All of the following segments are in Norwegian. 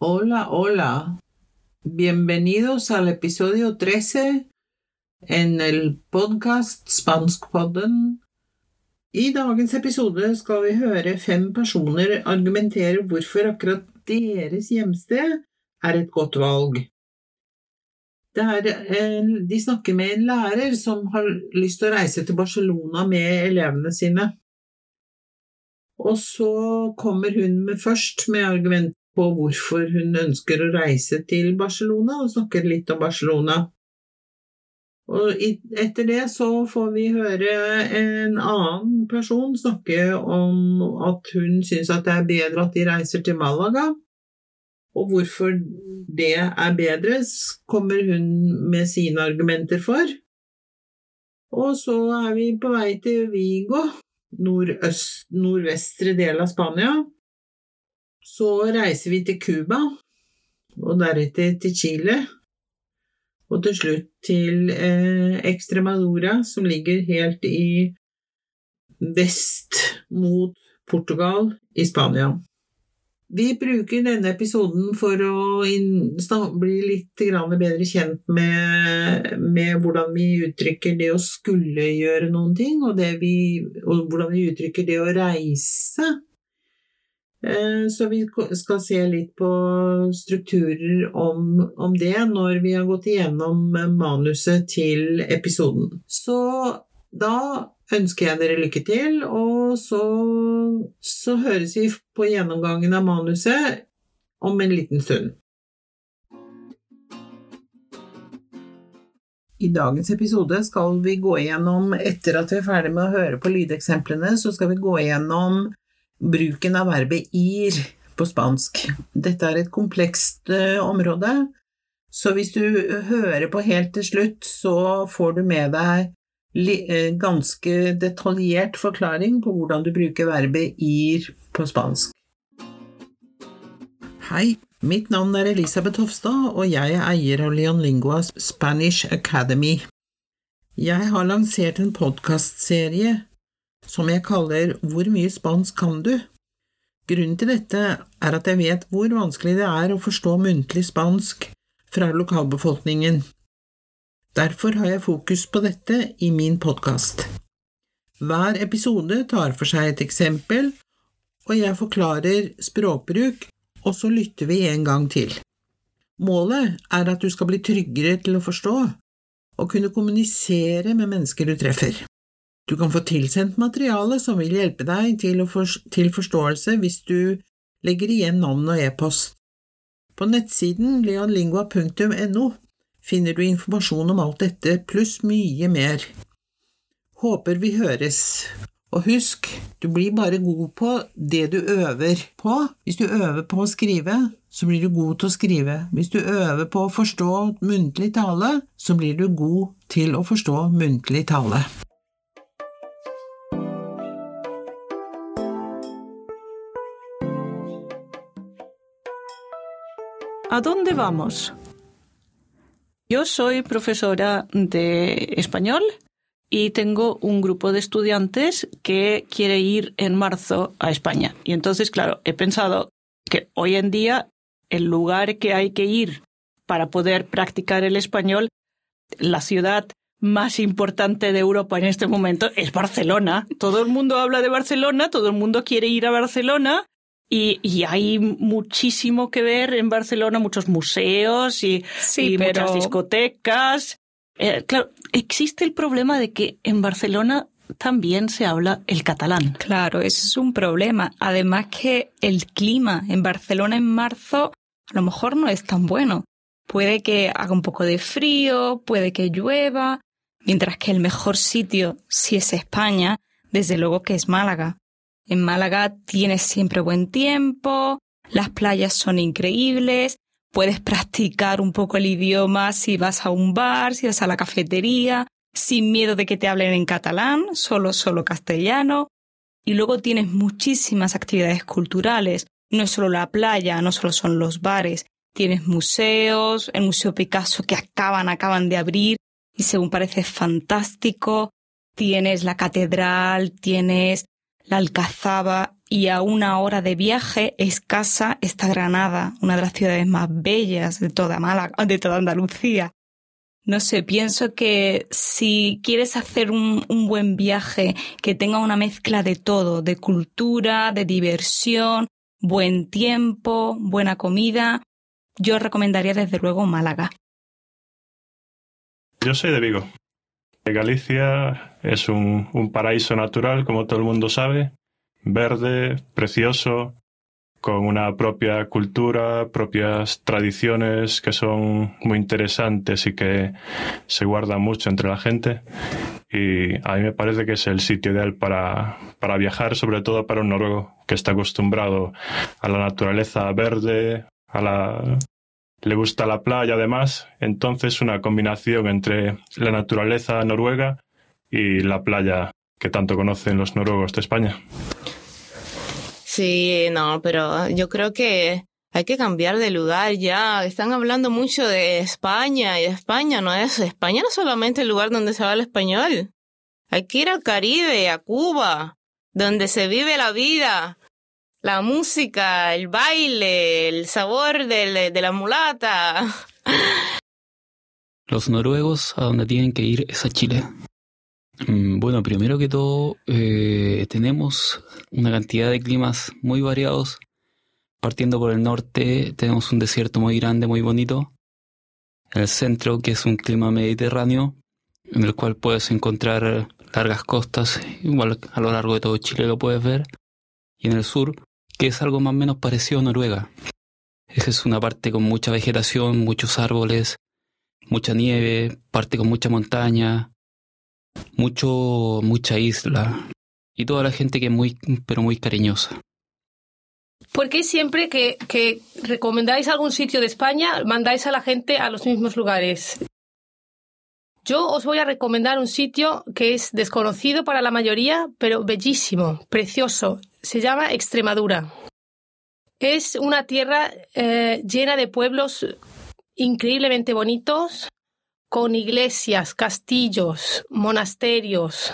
Hola, hola. Bienvenidos al episodio 13 en el podcast Spanskpodden. I dagens episode skal vi høre fem personer argumentere hvorfor akkurat deres hjemsted er et godt valg. Er, de snakker med en lærer som har lyst til å reise til Barcelona med elevene sine. Og så kommer hun med først med argument på hvorfor hun ønsker å reise til Barcelona, og snakker litt om Barcelona. Og etter det så får vi høre en annen person snakke om at hun syns at det er bedre at de reiser til Malaga. Og hvorfor det er bedre, kommer hun med sine argumenter for. Og så er vi på vei til Vigo, nordøst, nordvestre del av Spania. Så reiser vi til Cuba, og deretter til Chile, og til slutt til eh, Extremadura, som ligger helt i vest mot Portugal i Spania. Vi bruker denne episoden for å bli litt bedre kjent med, med, hvordan vi uttrykker det å skulle gjøre noen ting, og, vi, og hvordan vi uttrykker det å reise. Eh, så vi skal se litt på strukturer om, om, det når vi har gått igjennom manuset til episoden. Så da ønsker jeg dere lykke til, og så, så høres vi på gjennomgangen av manuset om en liten stund. I dagens episode skal vi gå igjennom, etter at vi er ferdig med å høre på lydeksemplene, så skal vi gå igjennom bruken av verbet ir på spansk. Dette er et komplekst uh, område, så hvis du hører på helt til slutt, så får du med deg Eh, ganske detaljert forklaring på hvordan du bruker verbet ir på spansk. Hei, mitt navn er Elisabeth Hofstad, og jeg er eier av Leonlingua Spanish Academy. Jeg har lansert en podkastserie som jeg kaller Hvor mye spansk kan du? Grunnen til dette er at jeg vet hvor vanskelig det er å forstå muntlig spansk fra lokalbefolkningen. Derfor har jeg fokus på dette i min podkast. Hver episode tar for seg et eksempel, og jeg forklarer språkbruk, og så lytter vi en gang til. Målet er at du skal bli tryggere til å forstå og kunne kommunisere med mennesker du treffer. Du kan få tilsendt materiale som vil hjelpe deg til, for, til forståelse hvis du legger igjen navn og e-post. På nettsiden leonlingua.no finner du informasjon om alt dette, pluss mye mer. Håper vi høres. Og husk, du blir bare god på det du øver på. Hvis du øver på å skrive, så blir du god til å skrive. Hvis du øver på å forstå muntlig tale, så blir du god til å forstå muntlig tale. ¿A dónde vamos? Yo soy profesora de español y tengo un grupo de estudiantes que quiere ir en marzo a España. Y entonces, claro, he pensado que hoy en día el lugar que hay que ir para poder practicar el español, la ciudad más importante de Europa en este momento es Barcelona. Todo el mundo habla de Barcelona, todo el mundo quiere ir a Barcelona y, hay muchísimo que ver en Barcelona, muchos museos y, muchas discotecas. Eh, claro, existe el problema de que en Barcelona también se habla el catalán. Claro, eso es un problema. Además que el clima en Barcelona en marzo a lo mejor no es tan bueno. Puede que haga un poco de frío, puede que llueva, mientras que el mejor sitio, si es España, desde luego que es Málaga. En Málaga tienes siempre buen tiempo, las playas son increíbles, puedes practicar un poco el idioma si vas a un bar, si vas a la cafetería, sin miedo de que te hablen en catalán, solo, solo castellano. Y luego tienes muchísimas actividades culturales, no es solo la playa, no solo son los bares, tienes museos, el Museo Picasso que acaban, acaban de abrir y según parece fantástico, tienes la catedral, tienes la Alcazaba y a una hora de viaje escasa está Granada, una de las ciudades más bellas de toda Málaga, de toda Andalucía. No sé, pienso que si quieres hacer un, un, buen viaje que tenga una mezcla de todo, de cultura, de diversión, buen tiempo, buena comida, yo recomendaría desde luego Málaga. Yo soy de Vigo. Galicia es un, paraíso natural, como todo el mundo sabe, verde, precioso, con una propia cultura, propias tradiciones que son muy interesantes y que se guardan mucho entre la gente. Y a mí me parece que es el sitio ideal para, para viajar, sobre todo para un noruego que está acostumbrado a la naturaleza verde, a la le gusta la playa además, entonces una combinación entre la naturaleza noruega y la playa que tanto conocen los noruegos de España. Sí, no, pero yo creo que hay que cambiar de lugar ya. Están hablando mucho de España y España no es España no es solamente el lugar donde se habla español. Hay que ir al Caribe, a Cuba, donde se vive la vida, la música, el baile, el sabor de, de la mulata. Los noruegos a donde tienen que ir es a Chile. Mm, bueno, primero que todo, eh, tenemos una cantidad de climas muy variados. Partiendo por el norte, tenemos un desierto muy grande, muy bonito. En el centro, que es un clima mediterráneo, en el cual puedes encontrar largas costas, igual a lo largo de todo Chile lo puedes ver. Y en el sur, que es algo más o menos parecido a Noruega. Es una parte con mucha vegetación, muchos árboles, mucha nieve, parte con mucha montaña, mucho, mucha isla y toda la gente que es muy, pero muy cariñosa. ¿Por qué siempre que recomendáis algún sitio de España mandáis a la gente a los mismos lugares? Yo os voy a recomendar un sitio que es desconocido para la mayoría, pero bellísimo, precioso. Se llama Extremadura. Es una tierra eh, llena de pueblos increíblemente bonitos, con iglesias, castillos, monasterios.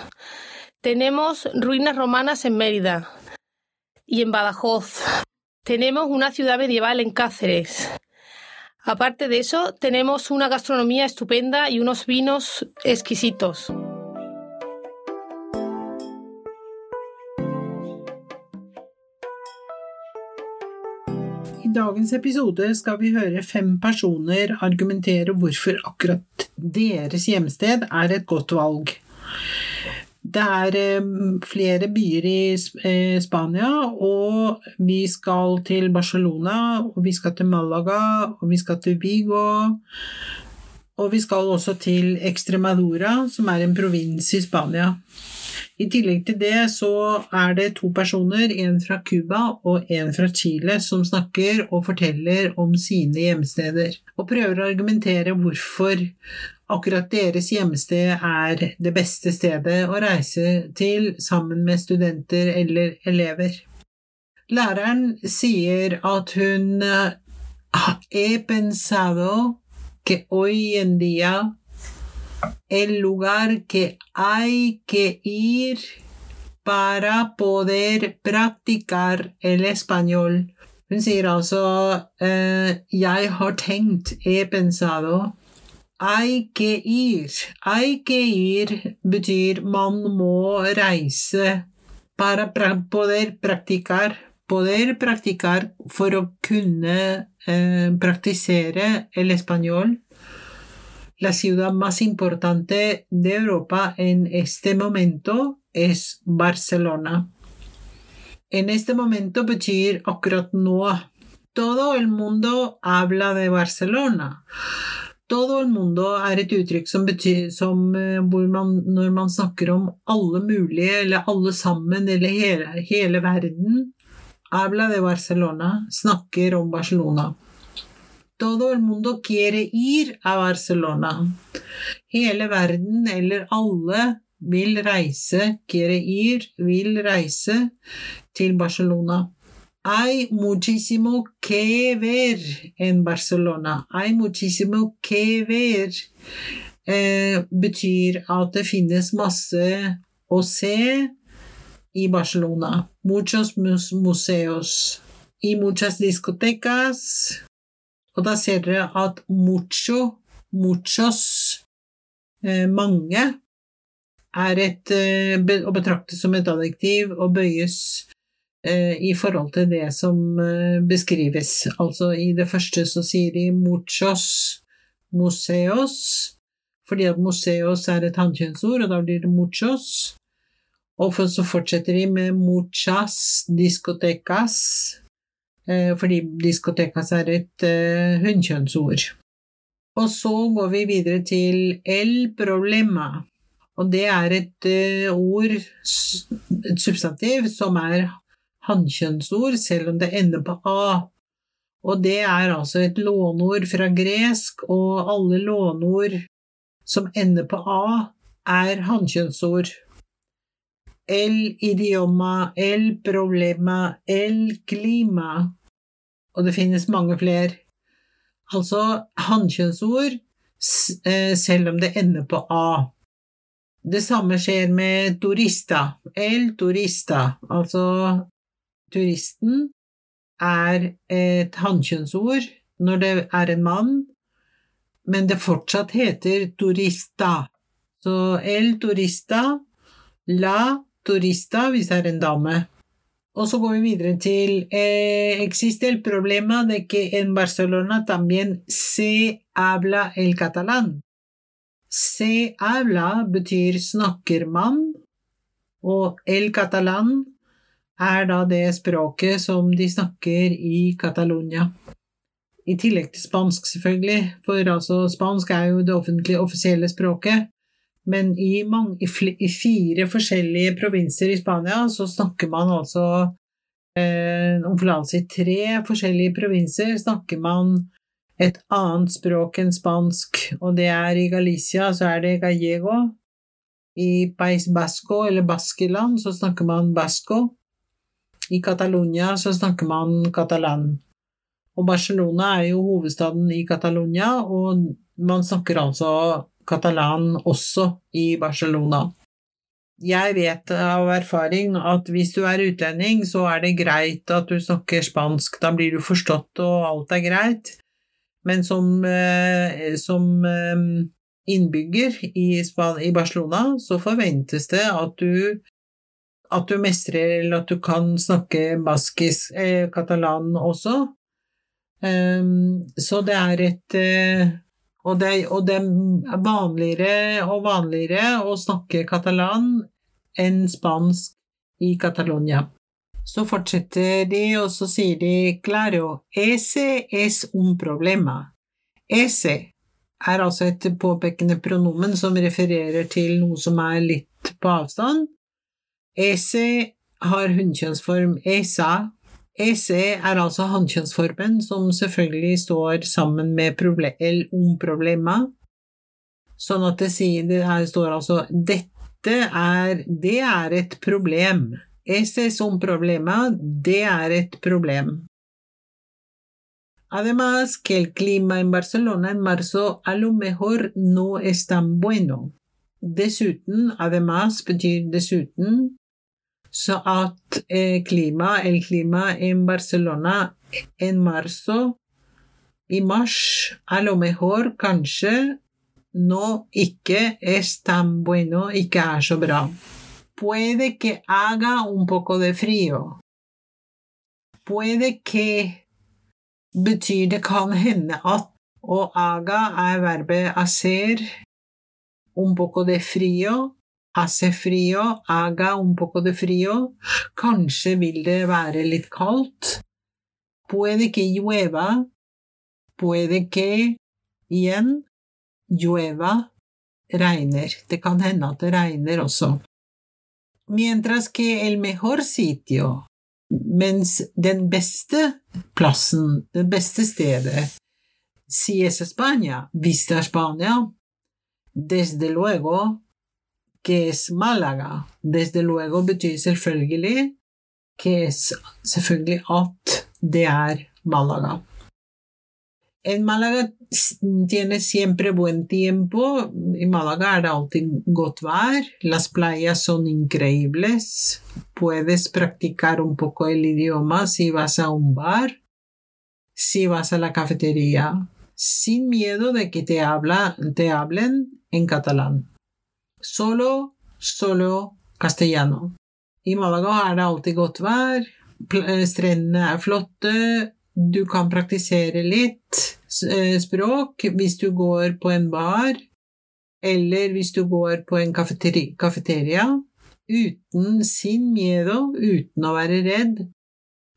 Tenemos ruinas romanas en Mérida y en Badajoz. Tenemos una ciudad medieval en Cáceres. Aparte de eso, tenemos una gastronomía estupenda y unos vinos exquisitos. Dagens episode skal vi høre fem personer argumentere hvorfor akkurat deres hjemsted er et godt valg. Det er eh, flere byer i eh, Spania, og vi skal til Barcelona, og vi skal til Malaga, og vi skal til Vigo. Og vi skal også til Extremadura, som er en provins i Spania. I tillegg til det så er det to personer, en fra Cuba og en fra Chile, som snakker og forteller om sine hjemsteder, og prøver å argumentere hvorfor akkurat deres hjemsted er det beste stedet å reise til sammen med studenter eller elever. Læreren sier at hun he pensado que hoy en día el lugar que hay que ir para poder practicar el español. Hun sier altså eh, Jeg har tenkt, he pensado. Hay que ir. Hay que ir betyr man må reise. Para poder practicar. Poder practicar for å kunne eh, praktisere el español la ciudad más importante de Europa en este momento es Barcelona. En este momento betyr akkurat nå. Todo el mundo habla de Barcelona. Todo el mundo er et uttrykk som betyr som eh, man, når man snakker om alle mulige, eller alle sammen, eller hele, hele verden, habla de Barcelona, snakker om Barcelona. Todo el mundo quiere ir a Barcelona. Hele verden, eller alle, vil reise, quiere ir, vil reise til Barcelona. Hay muchísimo que ver en Barcelona. Hay muchísimo que ver eh, betyr at det finnes masse å se i Barcelona. Muchos museos. I muchas discotecas. Og da ser dere at mucho, muchos, eh, mange, er et, eh, å betrakte som et adjektiv og bøyes eh, i forhold til det som beskrives. Altså i det første så sier de muchos museos, fordi at museos er et hannkjønnsord, og da blir det muchos. Og så fortsetter de med muchas discotecas, fordi diskotekas er et eh, hunnkjønnsord. Og så går vi videre til el problema. Og det er et eh, ord, et substantiv, som er hannkjønnsord, selv om det ender på a. Og det er altså et låneord fra gresk, og alle låneord som ender på a, er hannkjønnsord. El idioma, el problema, el klima. Og det finnes mange flere. Altså hannkjønnsord eh, selv om det ender på a. Det samme skjer med turista. El turista, altså turisten, er et hannkjønnsord når det er en mann, men det fortsatt heter turista. Så el turista, la turista hvis det er en dame. Og så går vi videre til eh, Existe el problema de que en Barcelona también se habla el catalán. Se habla betyr snakker man, og el catalán er da det språket som de snakker i Catalonia. I tillegg til spansk, selvfølgelig, for altså spansk er jo det offentlige, offisielle språket. Men i, mange, i, fire forskjellige provinser i Spania så snakker man altså eh, Om forlatelse i tre forskjellige provinser snakker man et annet språk enn spansk, og det er i Galicia så er det gallego. I Pais Basco, eller Baskeland, så snakker man basco. I Catalonia så snakker man catalan. Og Barcelona er jo hovedstaden i Catalonia, og man snakker altså katalan også i Barcelona. Jeg vet av erfaring at hvis du er utlending, så er det greit at du snakker spansk. Da blir du forstått, og alt er greit. Men som, eh, som eh, innbygger i, i Barcelona, så forventes det at du at du mestrer, eller at du kan snakke baskisk, eh, katalan også. Um, så det er et eh, og, det, og det er vanligere og vanligere å snakke katalan enn spansk i Catalonia. Så fortsetter de, og så sier de claro, ese es un problema. Ese er altså et påpekende pronomen som refererer til noe som er litt på avstand. Ese har hunnkjønnsform esa. Ese er altså hannkjønnsformen, som selvfølgelig står sammen med problem, om problema. Sånn at det, sier, det her står altså dette er Det er et problem. Ese es un problema. Det er et problem. Además, que el clima en Barcelona en marzo a lo mejor no es tan bueno. Dessuten, además betyr dessuten, så at eh, klima, el klima en Barcelona en marzo, i mars, a lo mejor, kanskje, no ikke es tan bueno, ikke er så bra. Puede que haga un poco de frío. Puede que betyr det kan hende at, og aga er verbet hacer un poco de frío, hace frio, haga un poco de frio. kanskje vil det være litt kaldt. Puede que llueva, puede que igjen llueva, regner. Det kan hende at det regner også. Mientras que el mejor sitio mens den beste plassen, det beste stedet, si es España, vista Spania, desde luego que es Málaga. Desde luego betyr selvfølgelig que es selvfølgelig at er Malaga. En Málaga tiene siempre buen tiempo. I Málaga er det alltid godt. Las playas son increíbles. Puedes practicar un poco el idioma si vas a un bar, si vas a la cafetería, sin miedo de que te, te hablen en catalán. Solo, solo castellano. I Málaga er det alltid godt vær. Eh, Strendene er flotte. Du kan praktisere litt eh, språk hvis du går på en bar, eller hvis du går på en kafeteria, uten sin miedo, uten å være redd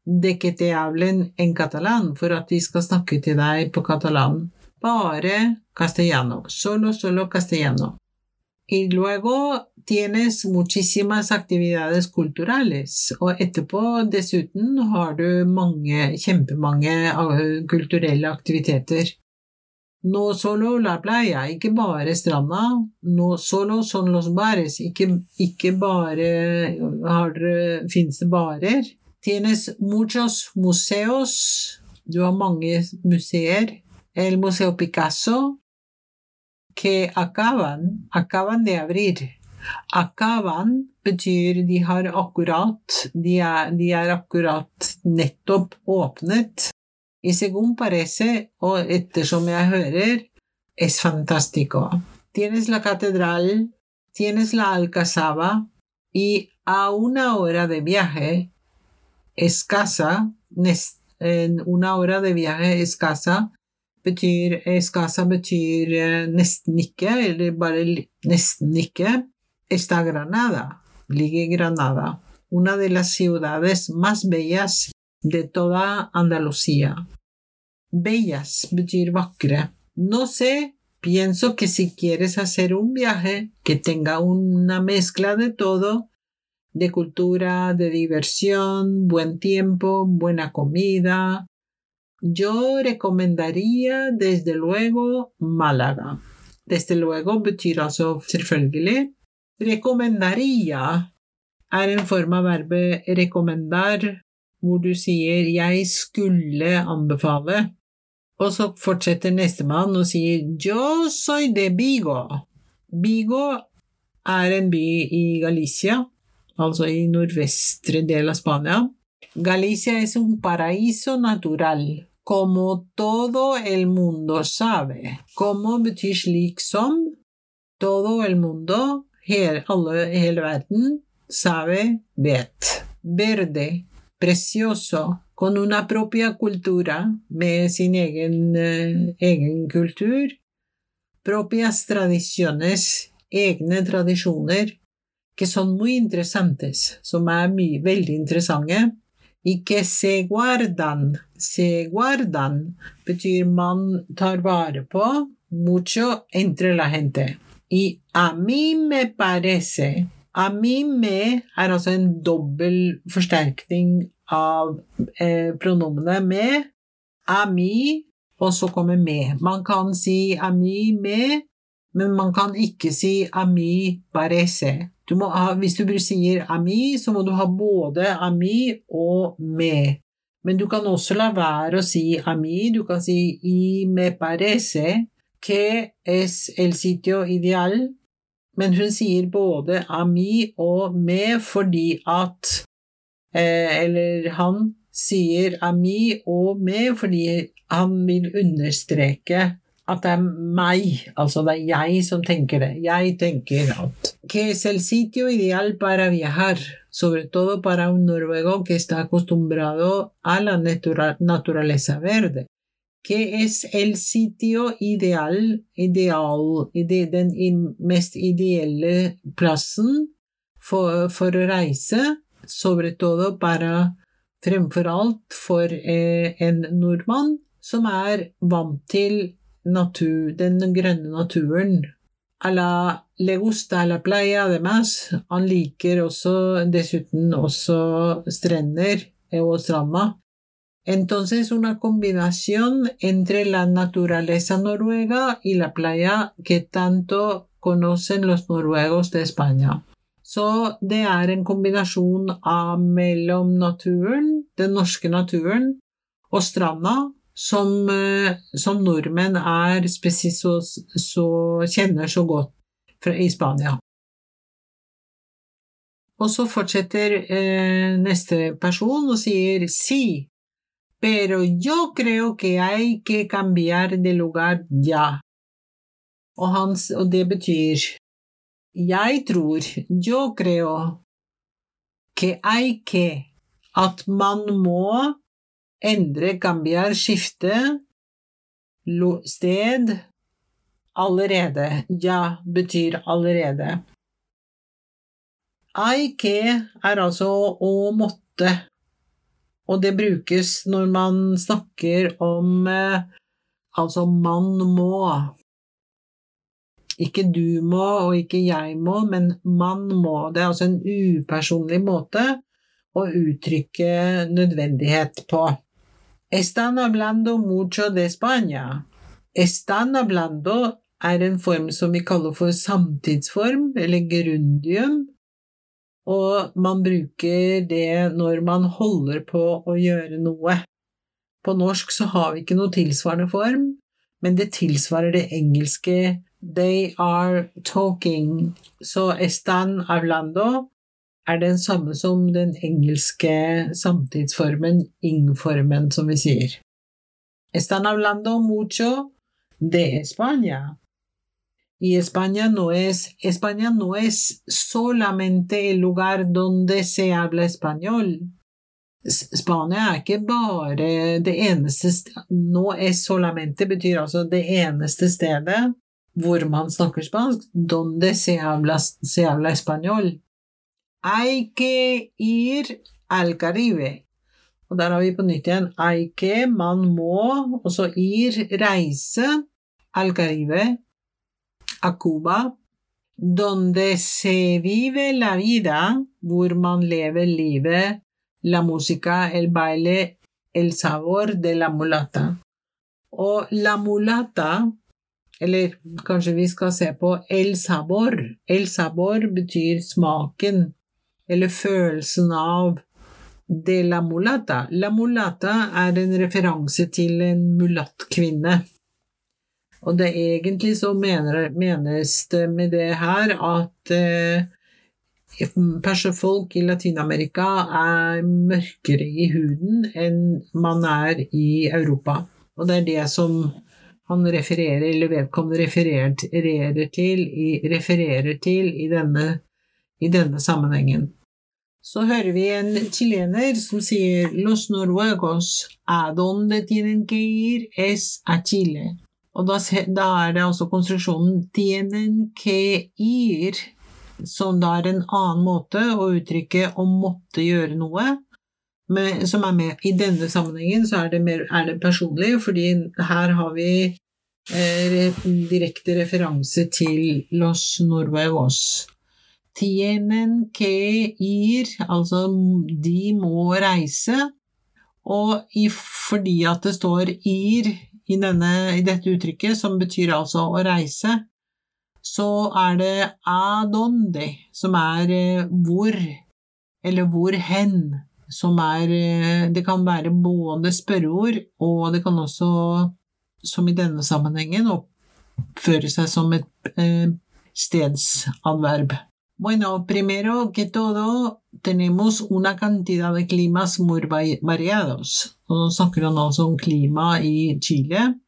de que te hablen en catalan, for at de skal snakke til deg på katalan. Bare castellano. Solo, solo castellano. Y luego tienes muchísimas actividades culturales, og etterpå dessuten har du mange, kjempemange eh, kulturelle aktiviteter. No solo la playa, ikke bare stranda. No solo son los bares, ikke, ikke bare har finnes det barer. Tienes muchos museos, du har mange museer. El Museo Picasso, que acaban, acaban de abrir. Acaban betyr de har akkurat, de er, de er akkurat nettopp åpnet. Y según parece, og ettersom jeg hører, es fantástico. Tienes la catedral, tienes la alcazaba, y a una hora de viaje escasa, en una hora de viaje escasa, betyr Escasa betyr eh, nesten ikke, eller bare. Está Granada, ligger Granada, una de las ciudades más bellas de toda Andalucía. Bellas betyr vakre. No sé, pienso que si quieres hacer un viaje que tenga una mezcla de todo, de cultura, de diversión, buen tiempo, buena comida, yo recomendaría desde luego Málaga. Desde luego betyr altså selvfølgelig. Recomendaría er en form av verbet recomendar, hvor du sier 'jeg skulle anbefale', og så fortsetter nestemann og sier 'yo soy de Vigo'. Vigo er en by i Galicia, altså i nordvestre del av Spania. Galicia es un paraíso natural, como todo el mundo sabe. Como betyr slik som todo el mundo, hele, alle, hele verden, sabe, vet. Verde, precioso, con una propia cultura, med sin egen, eh, egen kultur. Propias tradiciones, egne tradisjoner, que son muy interesantes, som er mye, veldig interessante y que se guardan. Se guardan betyr man tar vare på mucho entre la gente. I a mi me parece A mi me er altså en dobbel forsterkning av eh, pronomenet me. A mi, og så kommer me. Man kan si a mi me, men man kan ikke si a mi parece. Du ha, hvis du sier ami, så må du ha både ami og me. Men du kan også la være å si ami. du kan si i me parece que es el sitio ideal. Men hun sier både ami og me fordi at eh, Eller han sier ami og me fordi han vil understreke at det er meg, altså det er jeg som tenker det. Jeg tenker at Que es el sitio ideal para viajar, sobre todo para un noruego que está acostumbrado a la natura- naturaleza verde. Que es el sitio ideal, ideal, ide, den mest ideelle plassen for, for å reise, sobre todo para fremfor alt for eh, en nordmann som er vant til natur, den grønne naturen. A la, le gusta la playa, además. Han liker også, dessuten også strender eh, og stranda. Entonces, una combinación entre la naturaleza noruega y la playa que tanto conocen los noruegos de España. Så det er en kombinasjon av mellom naturen, den norske naturen, og stranda, som, eh, som nordmenn er så, så kjenner så godt fra, i Spania. Og så fortsetter eh, neste person og sier sí, pero yo creo que hay que cambiar de lugar ya. Og, hans, og det betyr jeg tror, yo creo, que hay que, at man må endre, Gambiar skifte sted allerede. Ja betyr allerede. Aike er altså å måtte, og det brukes når man snakker om eh, altså man må. Ikke du må, og ikke jeg må, men man må. Det er altså en upersonlig måte å uttrykke nødvendighet på. Están hablando mucho de España. Están hablando er en form som vi kaller for samtidsform, eller grundium, og man bruker det når man holder på å gjøre noe. På norsk så har vi ikke noe tilsvarende form, men det tilsvarer det engelske They are talking. Så están hablando er den samme som den engelske samtidsformen, ing-formen, som vi sier. Están hablando mucho de España. Y España no es, España no es solamente el lugar donde se habla español. Spania er ikke bare det eneste Nå er solamente betyr altså det eneste stedet hvor man snakker spansk, donde se habla, se habla español. Hay que ir al Caribe. Og der har vi på nytt igjen hay que, man må, og så ir, reise, al Caribe, a Cuba, donde se vive la vida, hvor man lever livet, la música, el baile, el sabor de la mulata. Og la mulata eller kanskje vi skal se på el sabor. El sabor betyr smaken, eller følelsen av de la mulata. La mulata er en referanse til en mulattkvinne. Og det egentlig så mener, menes det med det her at eh, folk i Latin-Amerika er mørkere i huden enn man er i Europa. Og det er det som han refererer, eller vedkommende refererer til, i, refererer til i, denne, i denne sammenhengen. Så hører vi en chilener som sier Los noruegos a donde tienen que ir es a Chile. Og da, da er det altså konstruksjonen tienen que ir, som da er en annen måte å uttrykke å måtte gjøre noe med, som er med i denne sammenhengen, så er det, mer, er det personlig, fordi her har vi eh, direkte referanse til Los Norvegos. Tienen que ir, altså de må reise, og i, fordi at det står ir i, denne, i dette uttrykket, som betyr altså å reise, så er det adonde, som er eh, hvor, eller hvor hen som er eh, Det kan være både spørreord, og det kan også, som i denne sammenhengen, oppføre seg som et eh, stedsadverb. Bueno, primero que todo, tenemos una cantidad de climas muy variados. Nå snakker han altså om Chile.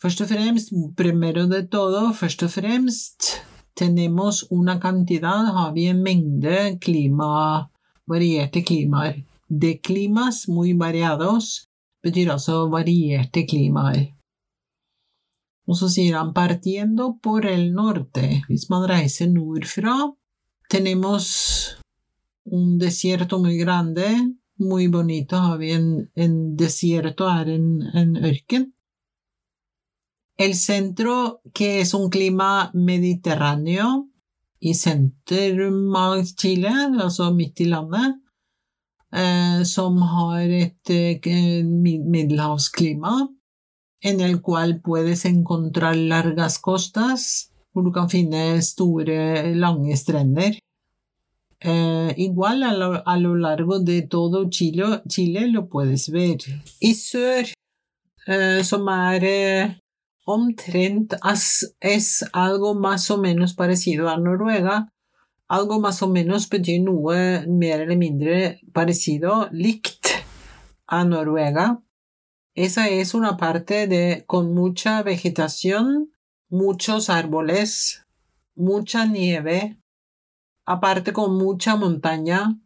Først og fremst, primero de todo, først og fremst, tenemos una cantidad, har vi en mengde klima, varierte klimaer. De climas muy variados betyr altså varierte klimaer. Og partiendo por el norte. Hvis man reiser nordfra, tenemos un desierto muy grande. Muy bonito vi en, desierto, er en, en ørken. El centro, que es un clima mediterráneo, i sentrum av Chile, altså midt i Eh, som har et eh, middelhavsklima, en el cual puedes encontrar largas costas, hvor du kan finne store, lange strender. Eh, igual a lo, a lo, largo de todo Chile, Chile lo puedes ver. I sør eh, som er eh, omtrent as, es algo más o menos parecido a Noruega. Algo más o menos betyr noe mer eller mindre parecido, likt, a Noruega. Esa es una parte de con mucha vegetación, muchos árboles, mucha nieve, aparte con mucha montaña,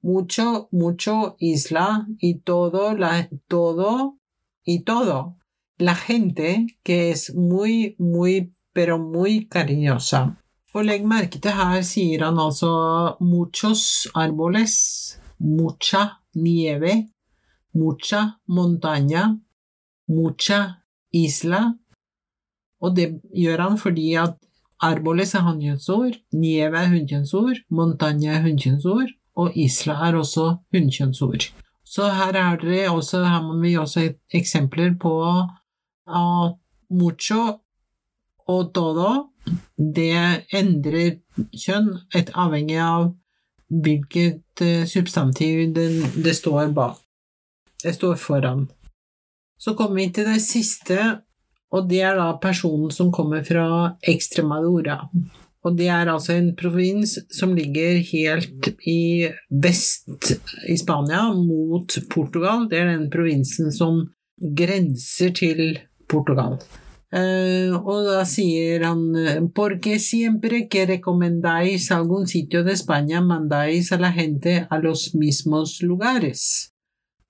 mucho, mucho isla y todo, la, todo y todo. La gente que es muy, muy, pero muy cariñosa. Og legg merke til her muchos árboles, mucha nieve, mucha montaña, mucha isla. Og det gjør han fordi at Arbolis er hannkjønnsord, nieve er hunnkjønnsord, Montagne er hunnkjønnsord, og isla er også hunnkjønnsord. Så her er også, her har vi også eksempler på at mucho og dodo det endrer kjønn et avhengig av hvilket eh, substantiv det, det står bak. Det står foran. Så kommer vi til det siste, og det er da personen som kommer fra Extremadura. Og det er altså en provins som ligger helt i vest i Spania, mot Portugal. Det er den provinsen som grenser til Portugal. Uh, og da sier han Porque siempre que recomendáis algún sitio de España, mandáis a la gente a los mismos lugares.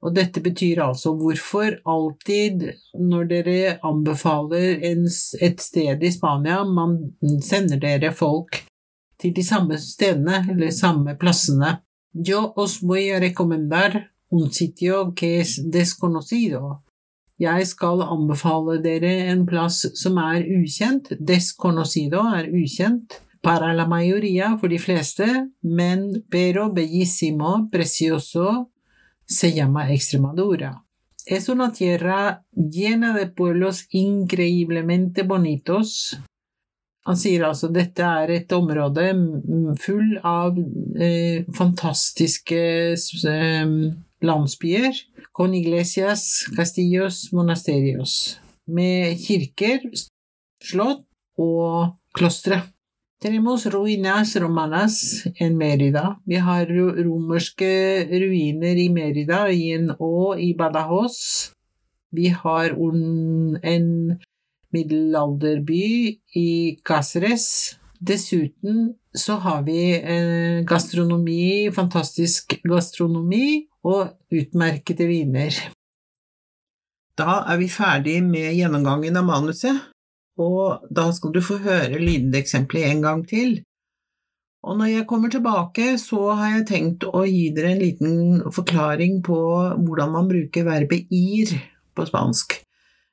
Og dette betyr altså hvorfor alltid når dere anbefaler et sted i Spania, man sender dere folk til de samme stedene eller samme plassene. Yo os voy a recomendar un sitio que es desconocido. Jeg skal anbefale dere en plass som er ukjent. Desconocido er ukjent. Para la mayoría, for de fleste, men pero bellísimo, precioso, se llama Extremadura. Es una tierra llena de pueblos increíblemente bonitos. Han sier altså dette er et område full av eh, fantastiske eh. Con iglesias, castillos, monasterios. Med kirker, slott. Tenemos ruinas romanas en Mérida. Vi har romerske ruiner i Mérida og i Badajoz. Vi har en middelalderby i Cáceres. Dessuten så har vi gastronomi, fantastisk gastronomi og utmerkede viner. Da er vi ferdig med gjennomgangen av manuset og da skal du få høre lydeksempelet en gang til. Og når jeg kommer tilbake, så har jeg tenkt å gi dere en liten forklaring på hvordan man bruker verbet ir på spansk.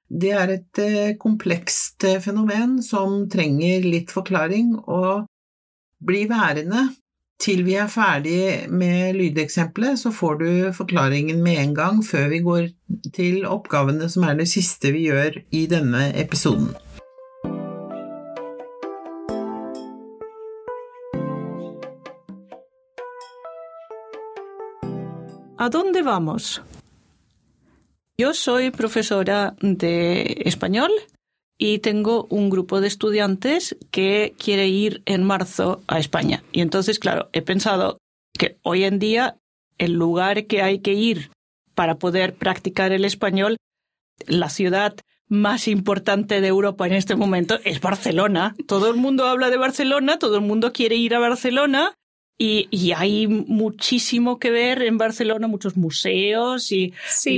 Det er et eh, komplekst eh, fenomen som trenger litt forklaring, og blir værende til vi er ferdig med lydeksempelet, så får du forklaringen med en gang før vi går til oppgavene som er det siste vi gjør i denne episoden. ¿A dónde vamos? Yo soy profesora de español y tengo un grupo de estudiantes que quiere ir en marzo a España. Y entonces, claro, he pensado que hoy en día el lugar que hay que ir para poder practicar el español, la ciudad más importante de Europa en este momento es Barcelona. Todo el mundo habla de Barcelona, todo el mundo quiere ir a Barcelona y, hay muchísimo que ver en Barcelona, muchos museos y,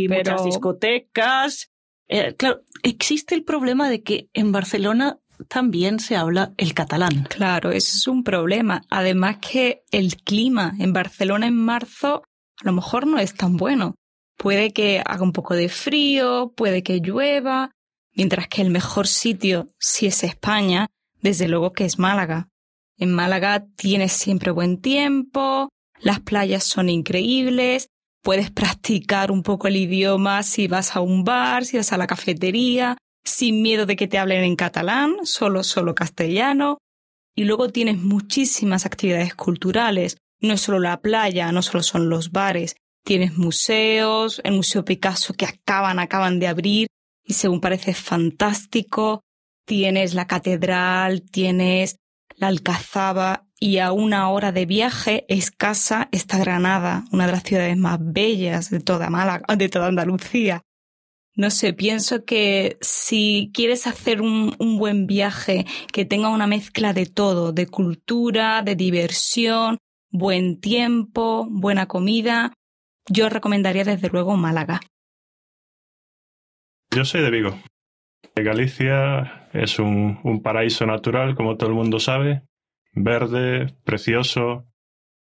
muchas discotecas. Eh, claro, existe el problema de que en Barcelona también se habla el catalán. Claro, eso es un problema. Además que el clima en Barcelona en marzo a lo mejor no es tan bueno. Puede que haga un poco de frío, puede que llueva, mientras que el mejor sitio, si es España, desde luego que es Málaga. En Málaga tienes siempre buen tiempo, las playas son increíbles, puedes practicar un poco el idioma si vas a un bar, si vas a la cafetería, sin miedo de que te hablen en catalán, solo, solo castellano. Y luego tienes muchísimas actividades culturales. No es solo la playa, no solo son los bares. Tienes museos, el Museo Picasso que acaban, acaban de abrir. y según parece fantástico. Tienes la catedral, tienes la Alcazaba y a una hora de viaje escasa está Granada, una de las ciudades más bellas de toda Málaga, de toda Andalucía. No sé, pienso que si quieres hacer un, un, buen viaje que tenga una mezcla de todo, de cultura, de diversión, buen tiempo, buena comida, yo recomendaría desde luego Málaga. Yo soy de Vigo. Galicia es un, un paraíso natural, como todo el mundo sabe, verde, precioso,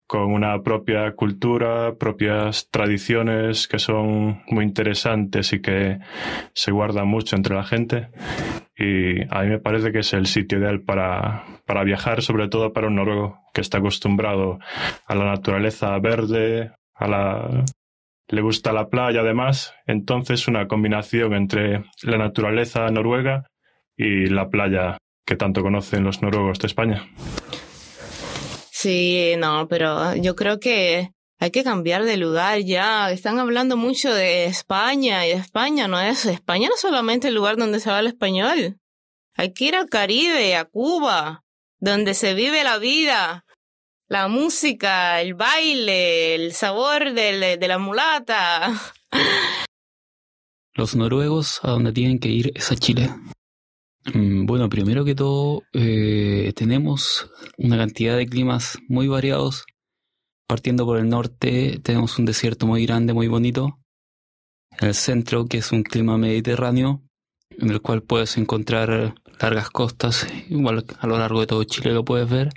con una propia cultura, propias tradiciones que son muy interesantes y que se guardan mucho entre la gente. Y a mí me parece que es el sitio ideal para, para viajar, sobre todo para un noruego que está acostumbrado a la naturaleza verde, a la le gusta la playa además, entonces una combinación entre la naturaleza noruega y la playa que tanto conocen los noruegos de España. Sí, no, pero yo creo que hay que cambiar de lugar ya. Están hablando mucho de España y España no es España no es solamente el lugar donde se habla español. Hay que ir al Caribe, a Cuba, donde se vive la vida, la música, el baile, el sabor de, de la mulata. Los noruegos a donde tienen que ir es a Chile. Mm, bueno, primero que todo, eh, tenemos una cantidad de climas muy variados. Partiendo por el norte, tenemos un desierto muy grande, muy bonito. En el centro, que es un clima mediterráneo, en el cual puedes encontrar largas costas, igual a lo largo de todo Chile lo puedes ver.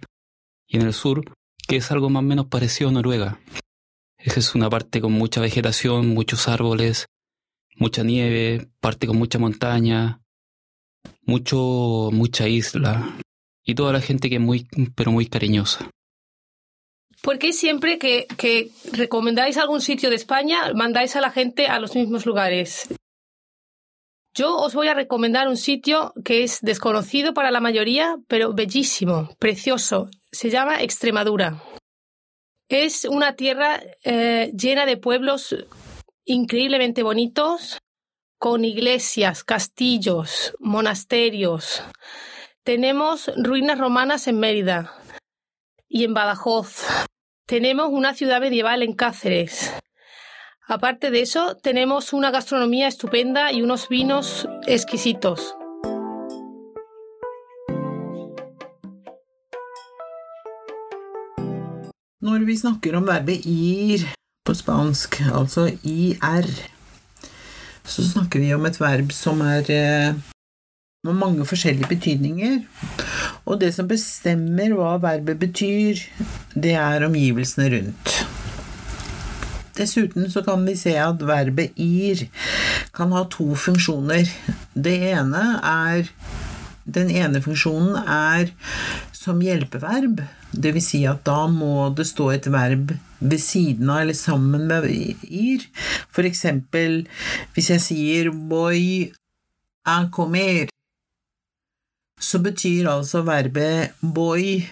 Y en el sur, que es algo más o menos parecido a Noruega. Es una parte con mucha vegetación, muchos árboles, mucha nieve, parte con mucha montaña, mucho, mucha isla y toda la gente que es muy, pero muy cariñosa. ¿Por qué siempre que, que recomendáis algún sitio de España mandáis a la gente a los mismos lugares? Yo os voy a recomendar un sitio que es desconocido para la mayoría, pero bellísimo, precioso. Se llama Extremadura. Es una tierra eh, llena de pueblos increíblemente bonitos, con iglesias, castillos, monasterios. Tenemos ruinas romanas en Mérida y en Badajoz. Tenemos una ciudad medieval en Cáceres. Aparte de eso, tenemos una gastronomía estupenda y unos vinos exquisitos. Når vi snakker om verbet ir på spansk, altså ir, så snakker vi om et verb som er eh, med mange forskjellige betydninger. Og det som bestemmer hva verbet betyr, det er omgivelsene rundt. Dessuten så kan vi se at verbet ir kan ha to funksjoner. Det ene er Den ene funksjonen er som hjelpeverb. Vil si at da må det stå et verb ved siden av eller sammen med ir. For eksempel hvis jeg sier voy a comer, så betyr altså verbet voy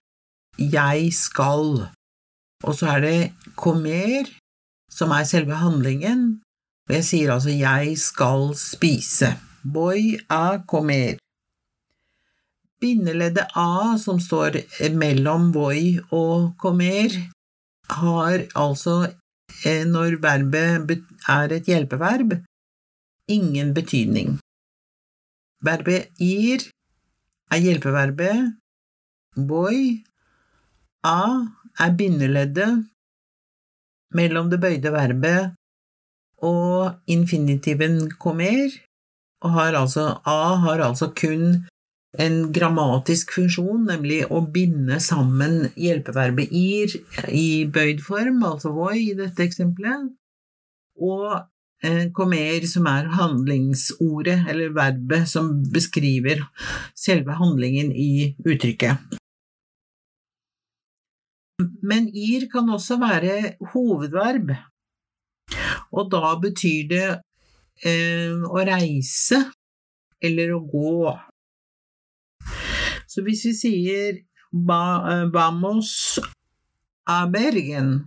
jeg skal. Og så er det comer, som er selve handlingen, og jeg sier altså jeg skal spise. Voy a comer. Bindeleddet A, som står mellom voi og comer, har altså, eh, når verbet er et hjelpeverb, ingen betydning. Verbet ir er hjelpeverbet, voi, a er bindeleddet mellom det bøyde verbet og infinitiven kommer, og har altså, a har altså kun en grammatisk funksjon, nemlig å binde sammen hjelpeverbet ir i bøyd form, altså voi i dette eksempelet, og kommer, som er handlingsordet, eller verbet, som beskriver selve handlingen i uttrykket. Men ir kan også være hovedverb, og da betyr det eh, å reise eller å gå. Så hvis vi sier vamos a Bergen,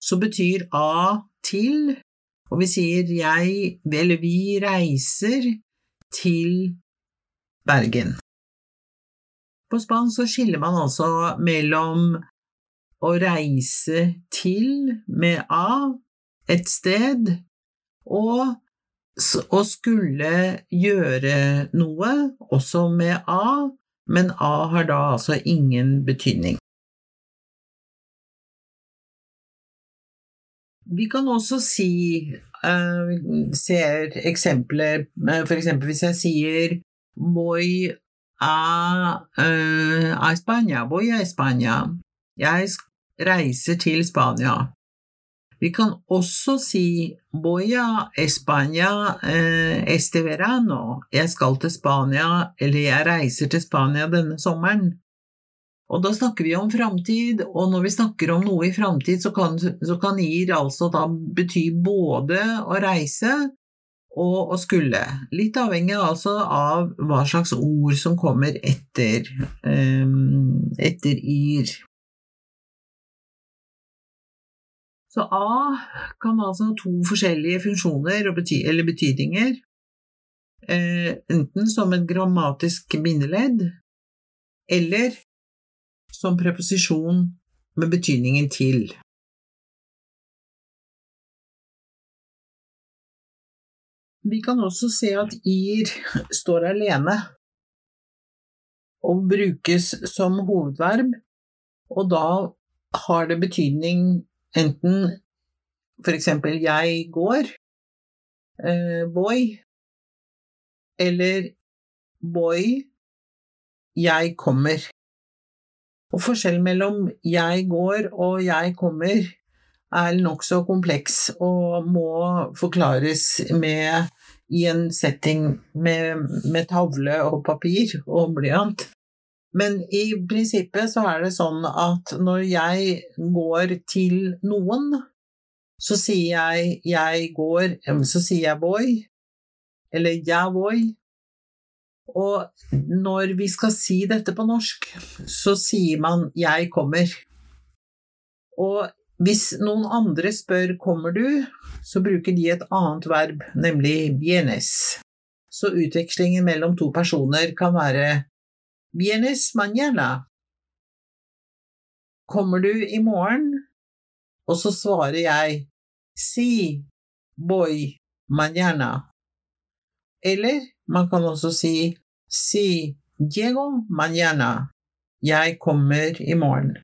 så betyr A til Og vi sier jeg, eller vi reiser til Bergen. På spansk så skiller man altså mellom å reise til med A et sted, og å skulle gjøre noe også med A, men A har da altså ingen betydning. Vi kan også si uh, ser eksempler For eksempel hvis jeg sier voy a, uh, a Spania, voy a Spania. Jeg reiser til Spania. Vi kan også si voy a España uh, este verano. Jeg skal til Spania, eller jeg reiser til Spania denne sommeren. Og da snakker vi om framtid, og når vi snakker om noe i framtid, så, så, kan ir altså da bety både å reise og å skulle. Litt avhengig altså av hva slags ord som kommer etter, um, etter ir. Så A kan altså ha to forskjellige funksjoner bety eller betydninger. Eh, enten som et grammatisk bindeledd, eller som preposisjon med betydningen til. Vi kan også se at ir står alene og brukes som hovedverb, og da har det betydning enten eksempel jeg går, eh, boy, eller boy, jeg kommer. Og forskjellen mellom jeg går og jeg kommer er nokså kompleks og må forklares med i en setting med, med tavle og papir og blyant. Men i prinsippet så er det sånn at når jeg går til noen, så sier jeg 'jeg går', så sier jeg 'boy', eller 'jeg boy', og når vi skal si dette på norsk, så sier man 'jeg kommer'. Og hvis noen andre spør 'kommer du', så bruker de et annet verb, nemlig 'bienes'. Så utvekslingen mellom to personer kan være 'bienes mañana'. Kommer du i morgen? Og så svarer jeg 'si boy mañana'. Eller man kan også si si llego mañana. Jeg kommer i morgen.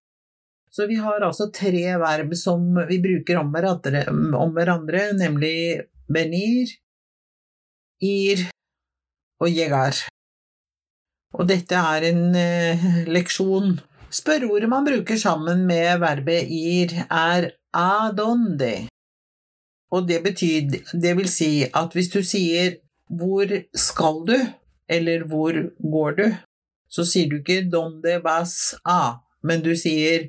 Så vi har altså tre verb som vi bruker om hverandre, om hverandre nemlig benir, ir og jegar. Og dette er en eh, leksjon. Spørreordet man bruker sammen med verbet ir, er adonde. Og det betyr Det vil si at hvis du sier hvor skal du? Eller hvor går du? Så sier du ikke donde vas a, men du sier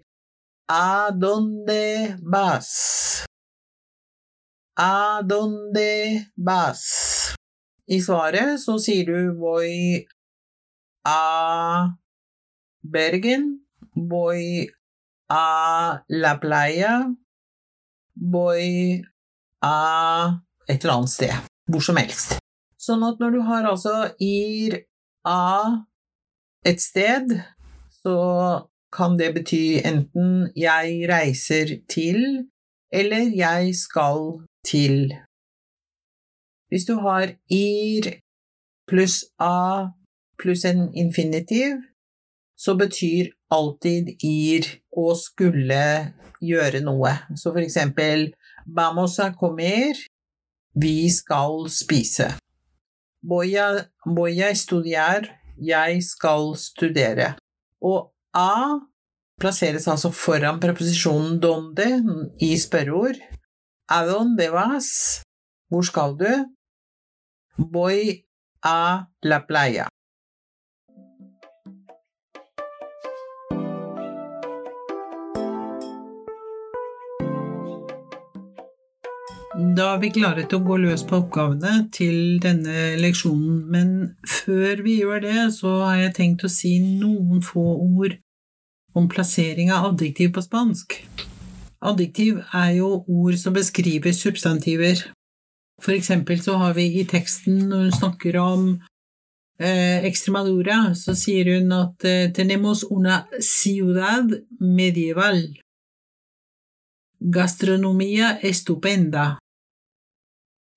a dónde vas. A dónde vas. I svaret så sier du voy a Bergen, voy a la playa, voy a et eller annet sted. Hvor som helst. Sånn at når du har altså ir a et sted, så kan det bety enten jeg reiser til eller jeg skal til. Hvis du har ir pluss a pluss en infinitiv, så betyr alltid ir å skulle gjøre noe. Så for eksempel vamos a comer, vi skal spise. Voy a, estudiar. Jeg skal studere. Og a plasseres altså foran preposisjonen donde i spørreord. A donde vas? Hvor skal du? Voy a la playa. Da er vi klare til å gå løs på oppgavene til denne leksjonen, men før vi gjør det, så har jeg tenkt å si noen få ord om plassering av adjektiv på spansk. Adjektiv er jo ord som beskriver substantiver, For eksempel så har vi i teksten, når hun snakker om eh, Extremadura, så sier hun at eh, tenemos una ciudad medieval. Gastronomia estupenda.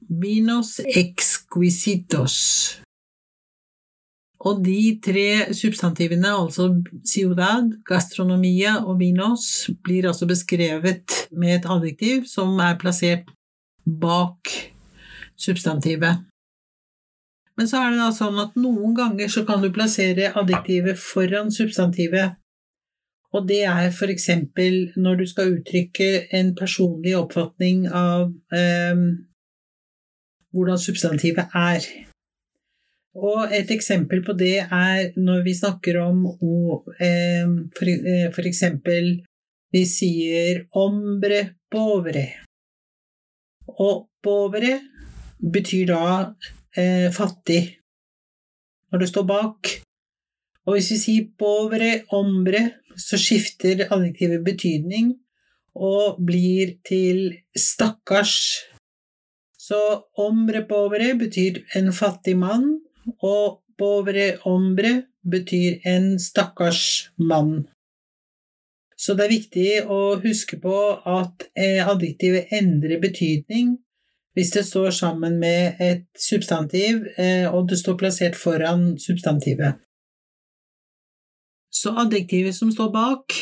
Vinos exquisitos. Og de tre substantivene, altså ciudad, gastronomia og vinos, blir altså beskrevet med et adjektiv som er plassert bak substantivet. Men så er det da sånn at noen ganger så kan du plassere adjektivet foran substantivet. Og det er for eksempel når du skal uttrykke en personlig oppfatning av eh, hvordan substantivet er. Og et eksempel på det er når vi snakker om eh, for eksempel Vi sier 'ombre povre'. Og 'povre' betyr da eh, fattig, når det står bak. Og hvis vi sier 'povre ombre', så skifter adjektivet betydning og blir til 'stakkars'. Så 'ombre povre' betyr en fattig mann, og povre ombre betyr en stakkars mann. Så det er viktig å huske på at eh, adjektivet endrer betydning hvis det står sammen med et substantiv, eh, og det står plassert foran substantivet. Så adjektivet som står bak,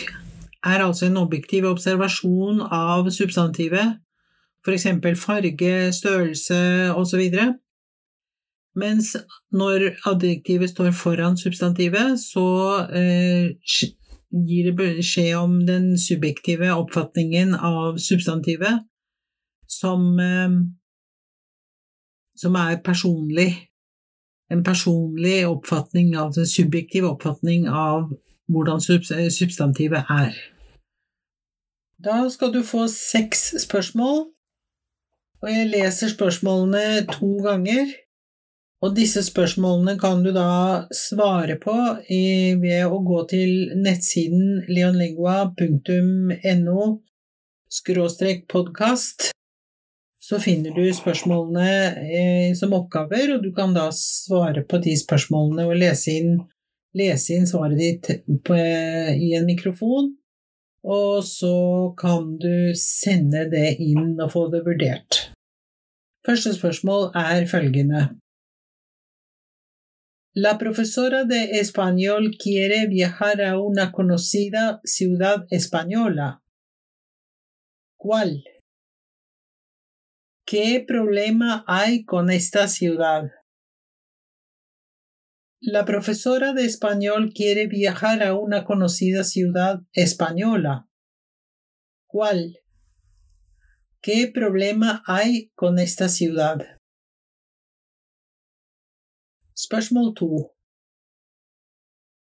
er altså en objektiv observasjon av substantivet, f.eks. farge, størrelse osv. Mens når adjektivet står foran substantivet, så eh, gir det beskjed om den subjektive oppfatningen av substantivet som, eh, som er personlig. En personlig oppfatning altså en subjektiv oppfatning av hvordan substantivet er. Da skal du få seks spørsmål, og jeg leser spørsmålene to ganger. Og disse spørsmålene kan du da svare på ved å gå til nettsiden leonlingua.no skråstrek podkast. Så finner du spørsmålene eh, som oppgaver, og du kan da svare på de spørsmålene og lese inn, lese inn svaret ditt på, i en mikrofon. Og så kan du sende det inn og få det vurdert. Første spørsmål er følgende. La profesora de español quiere viajar a una conocida ciudad española. ¿Cuál? ¿Qué problema hay con esta ciudad? La profesora de español quiere viajar a una conocida ciudad española. ¿Cuál? ¿Qué problema hay con esta ciudad? Spørsmål to.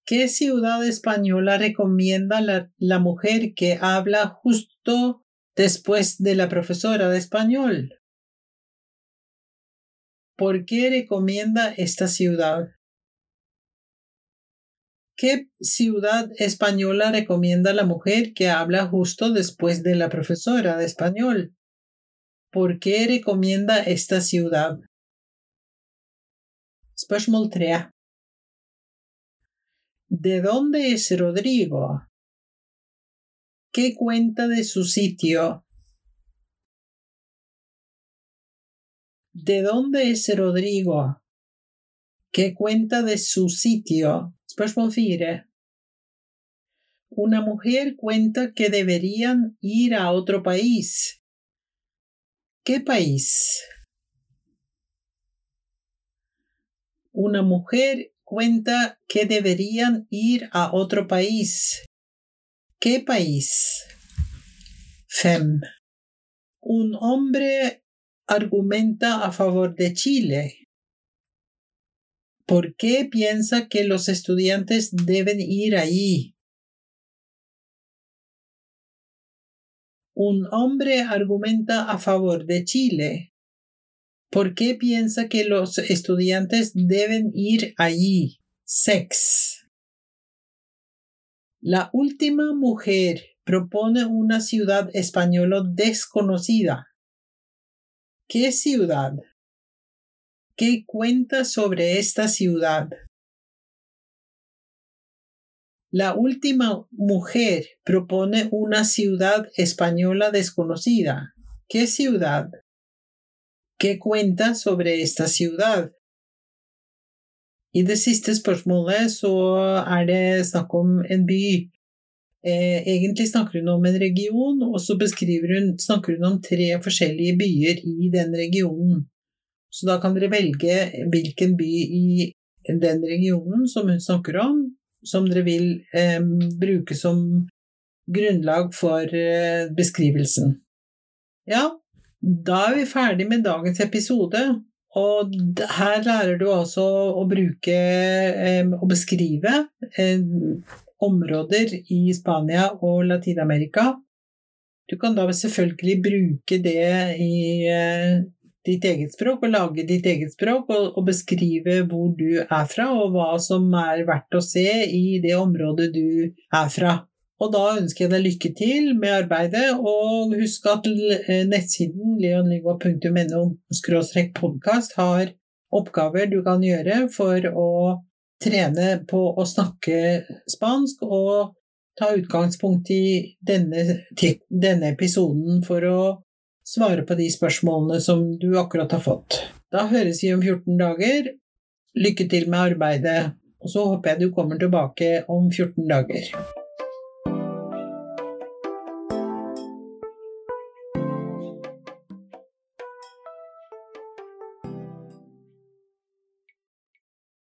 ¿Qué ciudad española recomienda la, la, mujer que habla justo después de la profesora de español? ¿Por qué recomienda esta ciudad? ¿Qué ciudad española recomienda la mujer que habla justo después de la profesora de español? ¿Por qué recomienda esta ciudad? Spørsmål tre. ¿De dónde es Rodrigo? ¿Qué cuenta de su sitio? ¿De dónde es Rodrigo? ¿Qué cuenta de su sitio? Spørsmål. Una mujer cuenta que deberían ir a otro país. ¿Qué país? Una mujer cuenta que deberían ir a otro país. ¿Qué país? Fem. Un hombre argumenta a favor de Chile. ¿Por qué piensa que los estudiantes deben ir allí? Un hombre argumenta a favor de Chile. ¿Por qué piensa que los estudiantes deben ir allí? Sex. La última mujer propone una ciudad española desconocida. ¿Qué ciudad? ¿Qué cuenta sobre esta ciudad? La última mujer propone una ciudad española desconocida. ¿Qué ciudad? ¿Qué cuenta sobre esta ciudad? I det siste spørsmålet så er det snakk om en by. Eh, egentlig snakker hun om en region, og så hun, snakker hun om tre forskjellige byer i den regionen. Så da kan dere velge hvilken by i den regionen som hun snakker om, som dere vil eh, bruke som grunnlag for eh, beskrivelsen. Ja, da er vi ferdig med dagens episode. Og her lærer du altså å bruke eh, beskrive eh, områder i Spania og Latin-Amerika. Du kan da selvfølgelig bruke det i eh, ditt eget språk, og lage ditt eget språk, og, og, beskrive hvor du er fra, og hva som er verdt å se i det området du er fra. Og da ønsker jeg deg lykke til med arbeidet, og husk at eh, nettsiden leonlingua.no podkast har oppgaver du kan gjøre for å trene på å snakke spansk, og ta utgangspunkt i denne, denne episoden for å svare på de spørsmålene som du akkurat har fått. Da høres vi om 14 dager. Lykke til med arbeidet, og så håper jeg du kommer tilbake om 14 dager.